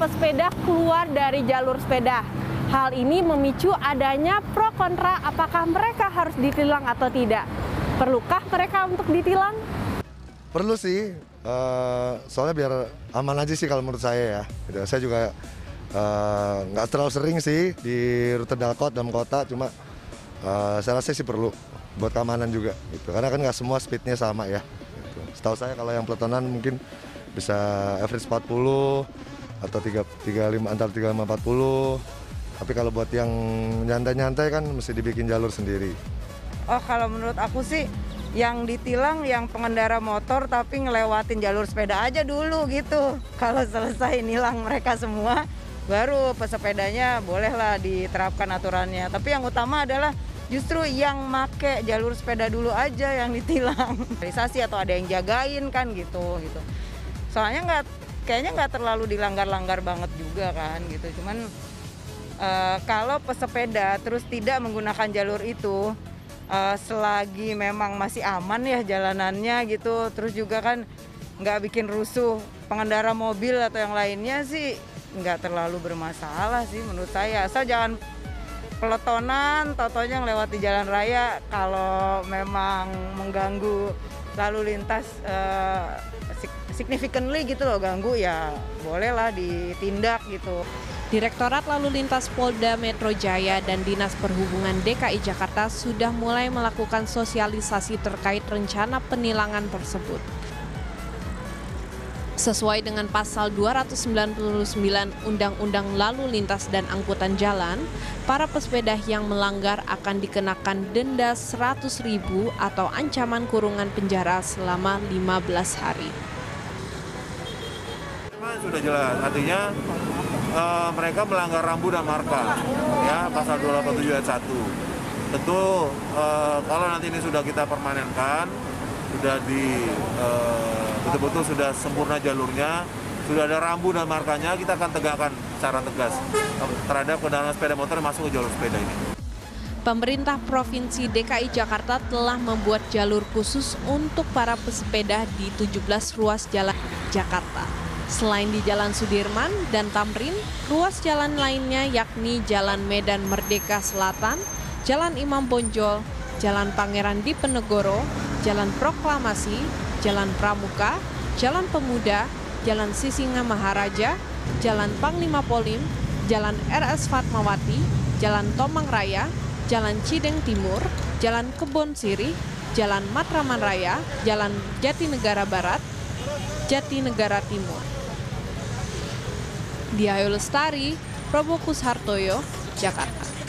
pesepeda keluar dari jalur sepeda. Hal ini memicu adanya pro kontra apakah mereka harus ditilang atau tidak. Perlukah mereka untuk ditilang? Perlu sih, uh, soalnya biar aman aja sih kalau menurut saya ya. Gitu. Saya juga nggak uh, terlalu sering sih di rute dalkot dalam kota, cuma uh, saya rasa sih perlu buat keamanan juga. Gitu. Karena kan nggak semua speednya sama ya. Gitu. Setahu saya kalau yang peletonan mungkin bisa average 40 atau 3, 35 antara 35 40. Tapi kalau buat yang nyantai-nyantai kan mesti dibikin jalur sendiri. Oh, kalau menurut aku sih yang ditilang yang pengendara motor tapi ngelewatin jalur sepeda aja dulu gitu. Kalau selesai nilang mereka semua, baru pesepedanya bolehlah diterapkan aturannya. Tapi yang utama adalah justru yang make jalur sepeda dulu aja yang ditilang. Realisasi atau ada yang jagain kan gitu gitu. Soalnya nggak kayaknya nggak terlalu dilanggar-langgar banget juga kan gitu. Cuman uh, kalau pesepeda terus tidak menggunakan jalur itu uh, selagi memang masih aman ya jalanannya gitu. Terus juga kan nggak bikin rusuh pengendara mobil atau yang lainnya sih nggak terlalu bermasalah sih menurut saya. Asal jangan peletonan totonya lewat di jalan raya. Kalau memang mengganggu lalu lintas uh, significantly gitu loh ganggu ya bolehlah ditindak gitu. Direktorat Lalu Lintas Polda Metro Jaya dan Dinas Perhubungan DKI Jakarta sudah mulai melakukan sosialisasi terkait rencana penilangan tersebut. Sesuai dengan pasal 299 Undang-Undang Lalu Lintas dan Angkutan Jalan, para pesepeda yang melanggar akan dikenakan denda 100.000 atau ancaman kurungan penjara selama 15 hari. Sudah jelas, artinya uh, mereka melanggar rambu dan marka ya pasal 287 ayat 1 tentu uh, kalau nanti ini sudah kita permanenkan sudah di betul-betul uh, sudah sempurna jalurnya sudah ada rambu dan markanya kita akan tegakkan secara tegas terhadap kendaraan sepeda motor yang masuk ke jalur sepeda ini. Pemerintah Provinsi DKI Jakarta telah membuat jalur khusus untuk para pesepeda di 17 ruas jalan Jakarta. Selain di Jalan Sudirman dan Tamrin, ruas jalan lainnya yakni Jalan Medan Merdeka Selatan, Jalan Imam Bonjol, Jalan Pangeran Diponegoro, Jalan Proklamasi, Jalan Pramuka, Jalan Pemuda, Jalan Sisinga Maharaja, Jalan Panglima Polim, Jalan RS Fatmawati, Jalan Tomang Raya, Jalan Cideng Timur, Jalan Kebon Siri, Jalan Matraman Raya, Jalan Jatinegara Barat, Jatinegara Timur. Diayu Lestari, Prabowo Kushartoyo, Jakarta.